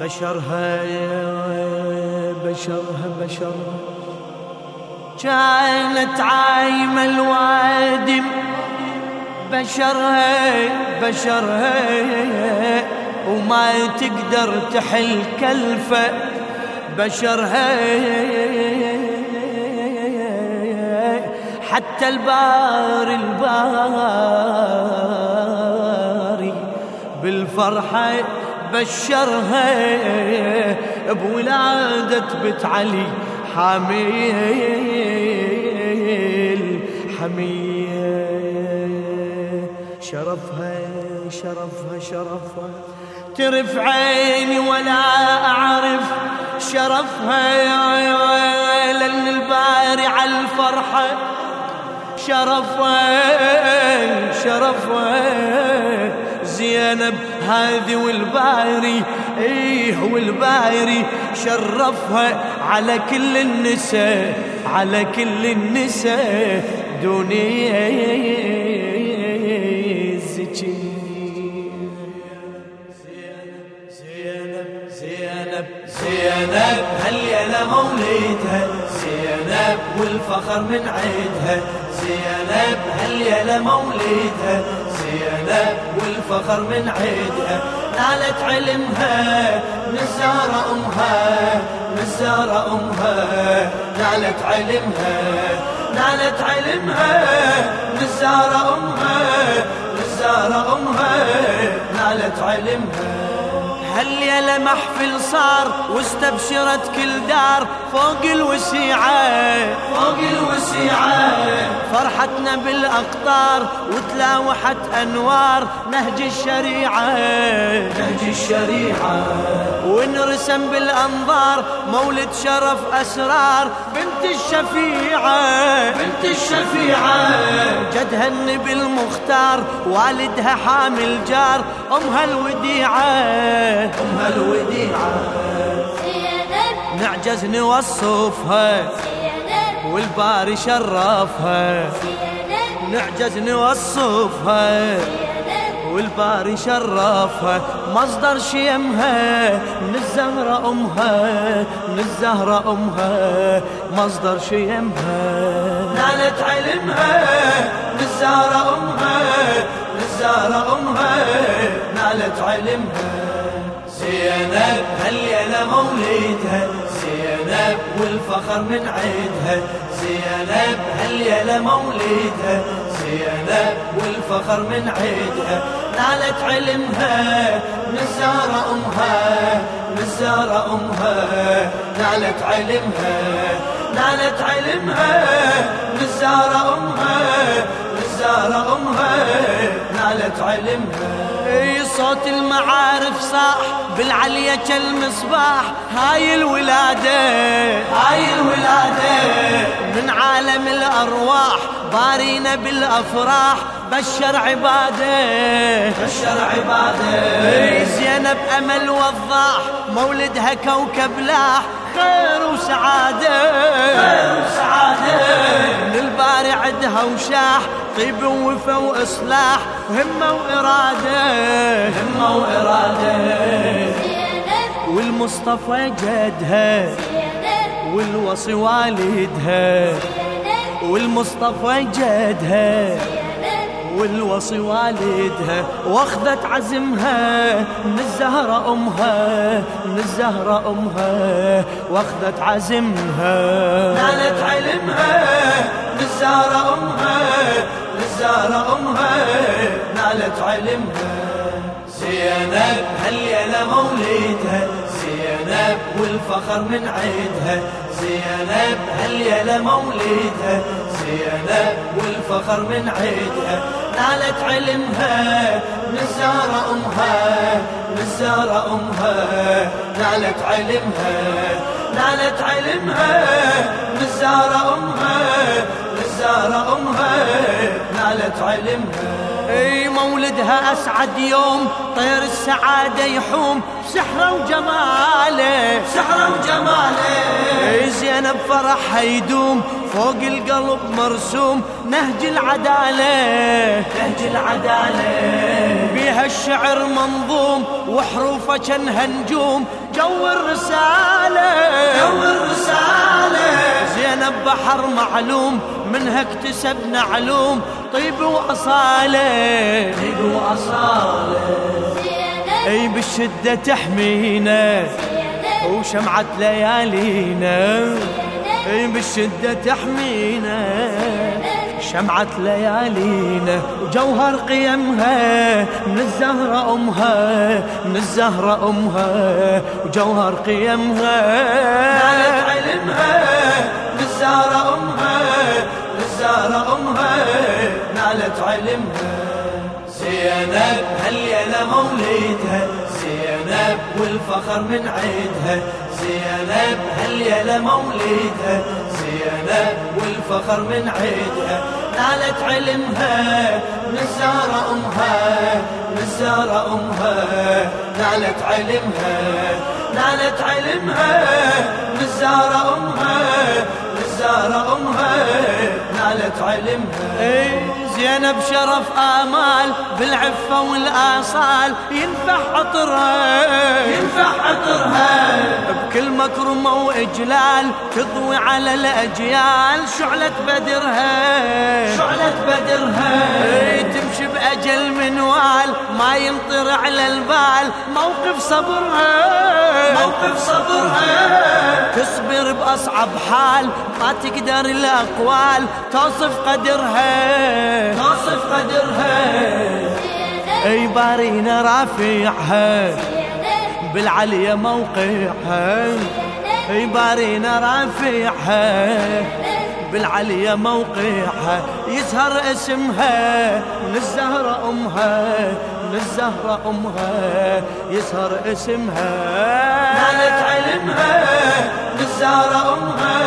بشرها بشرها بشرها كانت عايمة الوادم بشرها بشرها وما تقدر تحل كلفة. بشرها حتى البار الباري بالفرحة بشرها بولادة بنت علي حميل حميل. شرفها شرفها شرفها. ترف عيني ولا أعرف شرفها لأن الباري على الفرحة. شرفها شرفها زينب هذه والباري إيه والباري شرفها على كل النساء على كل النساء دنيا زينب زينب زينب هل يا مولدها زينب والفخر من عيدها زينب يا مولدها زينب والفخر من عيدها نالت علمها نزار أمها نزار أمها. نالت علمها نالت علمها نزار أمها نزار أمها. نالت علمها. هل يا لمحفل صار واستبشرت كل دار فوق الوسيعة؟ فوق الوسيعة. فرحتنا بالأقطار وتلاوحت أنوار نهج الشريعة. الشريعة ونرسم بالأنظار مولد شرف أسرار. بنت الشفيعة. بنت الشفيعة. جدها النبي المختار والدها حامل جار. أمها الوديعة. أمها الوديعة. نعجز نوصفها. والباري شرفها. نعجز نوصفها. والباري شرفها مصدر شيمها من الزهرة أمها من الزهرة أمها مصدر شيمها. نالت علمها من الزهرة أمها من الزهرة أمها نالت علمها. زينب هل يا مولدها زينب والفخر من عيدها. زينب هل يا مولدها زينب والفخر من عيدها. نالت علمها نزار أمها نزار أمها. نالت علمها نالت علمها نزار أمها نزار أمها. نالت علمها. صوت المعارف صاح بالعلية كالمصباح. هاي الولادة هاي الولادة من عالم الأرواح. بارينا بالأفراح بشر عباده. بشر عباده. زينب أمل وضاح مولدها كوكب لاح خير وسعادة. خير وسعادة. من الباري عدها وشاح طيب ووفا وإصلاح همة وإرادة. همة وإرادة. والمصطفى جدها. والوصي والدها. والمصطفى جدها والوصي والدها واخذت عزمها من الزهرة أمها من الزهرة أمها واخذت عزمها. نالت علمها من الزهرة أمها من الزهرة أمها نالت علمها. زينب هل مولدها زينب والفخر من عيدها زينب يا مولدها زينب والفخر من عيدها نالت علمها نزار أمها نزار أمها. نالت علمها نالت علمها نزار أمها نزار أمها. نالت علمها. اي مولدها اسعد يوم طير السعادة يحوم. سحرة وجماله سحرة وجماله. اي زينب فرحها يدوم فوق القلب مرسوم. نهج العدالة نهج العدالة. بيها الشعر منظوم وحروفه كأنها نجوم. جو الرسالة جو الرسالة. زينب بحر معلوم منها اكتسبنا علوم. طيب وأصالة طيب وأصالة. أي بالشدة تحمينا وشمعة ليالينا. أي بالشدة تحمينا شمعة ليالينا. وجوهر قيمها من الزهرة أمها من الزهرة أمها. وجوهر قيمها. نالت علمها. من الزهرة أمها من الزهرة أمها نالت علمها. زينب هالليلة مولدها؟ زينب والفخر من عيدها. زينب هالليلة مولدها؟ زينب والفخر من عيدها. نالت علمها من الزهرة أمها من الزهرة أمها. نالت علمها نالت علمها من الزهرة أمها. الزهرة أمها نالت علمها. اي زينب شرف آمال بالعفة والآصال. ينفح عطرها ينفح عطرها بكل مكرمة وإجلال تضوي على الأجيال. شعلة بدرها. شعلة بدرها. تمشي بأجل منوال. ما ينطر على البال. موقف صبرها. موقف صبرها. تصبر بأصعب حال. ما تقدر الأقوال. توصف قدرها. توصف قدرها. أي بارينا رافعها بالعليا موقعها. أي بارينا رافعها بالعليا موقعها. يزهر اسمها. من الزهرة أمها. من الزهرة أمها. يزهر اسمها. نالت علمها. من الزهرة أمها.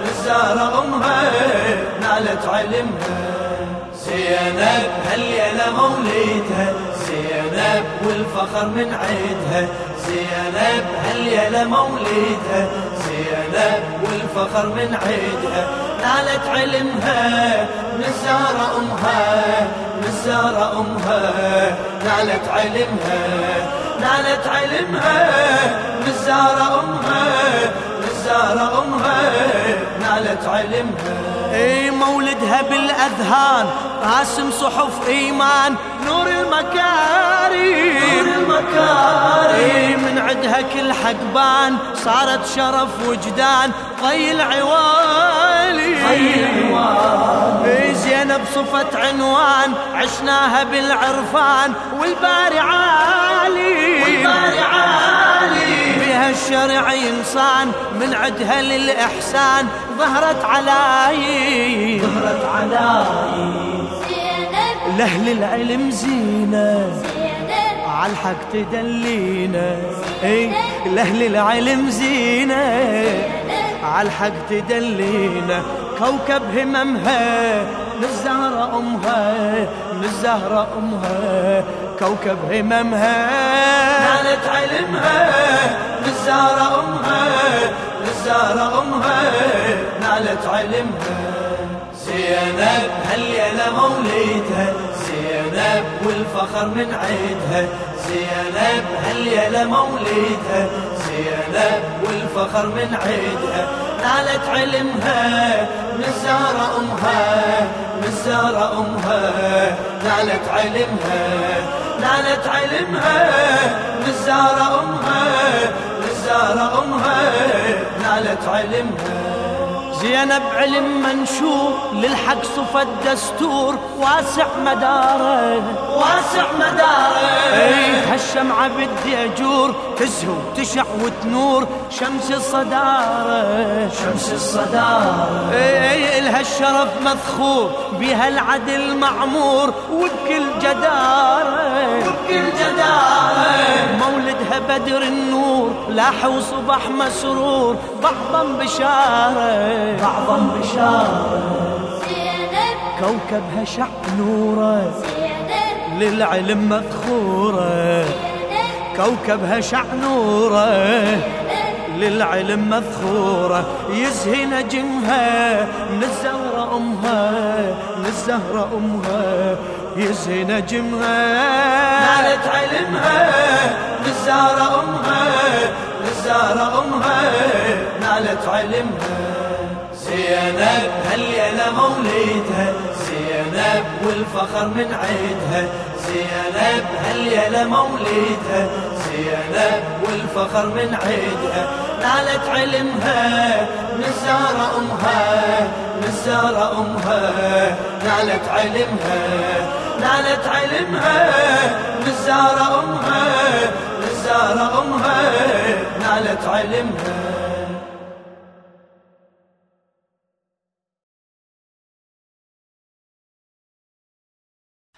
من الزهرة أمها. نالت علمها. زينب هالليلة مولدها زينب والفخر من عيدها. زينب هالليلة مولدها زينب والفخر من عيدها. نالت علمها الزهرة أمها الزهرة أمها. نالت علمها نالت علمها الزهرة أمها الزهرة أمها. نالت علمها. اي مولدها بالأذهان راسم صحف إيمان نور المكارم نور المكارم اي من عدها كل حقبان صارت شرف وجدان طي العوالي. طي العوالي. اي زينب صفت عنوان عشناها بالعرفان والباري عالي. والباري عالي. الشرع إنسان من عدها للإحسان ظهرت علاي ظهرت علاي لاهل العلم زينة. عالحق تدلينا اي لاهل العلم زينة. عالحق تدلينا كوكب هممها من الزهرة أمها من الزهرة أمها. كوكب هممها. نالت علمها من الزهرة أمها من الزهرة أمها. نالت علمها. زينب هالليلة مولدها زينب والفخر من عيدها. زينب هالليلة مولدها زينب والفخر من عيدها. نالت علمها من الزهرة أمها من الزهرة أمها. نالت علمها نالت علمها من الزهرة أمها من الزهرة أمها. نالت علمها. زينب علم منشور للحق صفى الدستور واسع مداره. واسع مداره. اي هالشمعة بدي أجور. تزهو تشع وتنور شمس الصدارة شمس الصدارة. اي إلها الشرف مذخور بها العدل معمور وبكل جدارة. وبكل جدارة. مولدها بدر النور لاح وصبح مسرور بعضا بشارة. بعضا بشارة. كوكبها شع نوره. للعلم مذخورة. كوكبها شعنورة للعلم مذخورة. يزهي نجمها من الزهرة أمها من الزهرة أمها. يزهي نجمها نالت علمها من الزهرة أمها من الزهرة أمها. نالت علمها. زينب هالليلة مولدها؟ زينب والفخر من عيدها زينب هالليلة مولدها زينب والفخر من عيدها نالت علمها الزهرة أمها الزهرة أمها. نالت علمها نالت علمها الزهرة أمها الزهرة أمها. نالت علمها.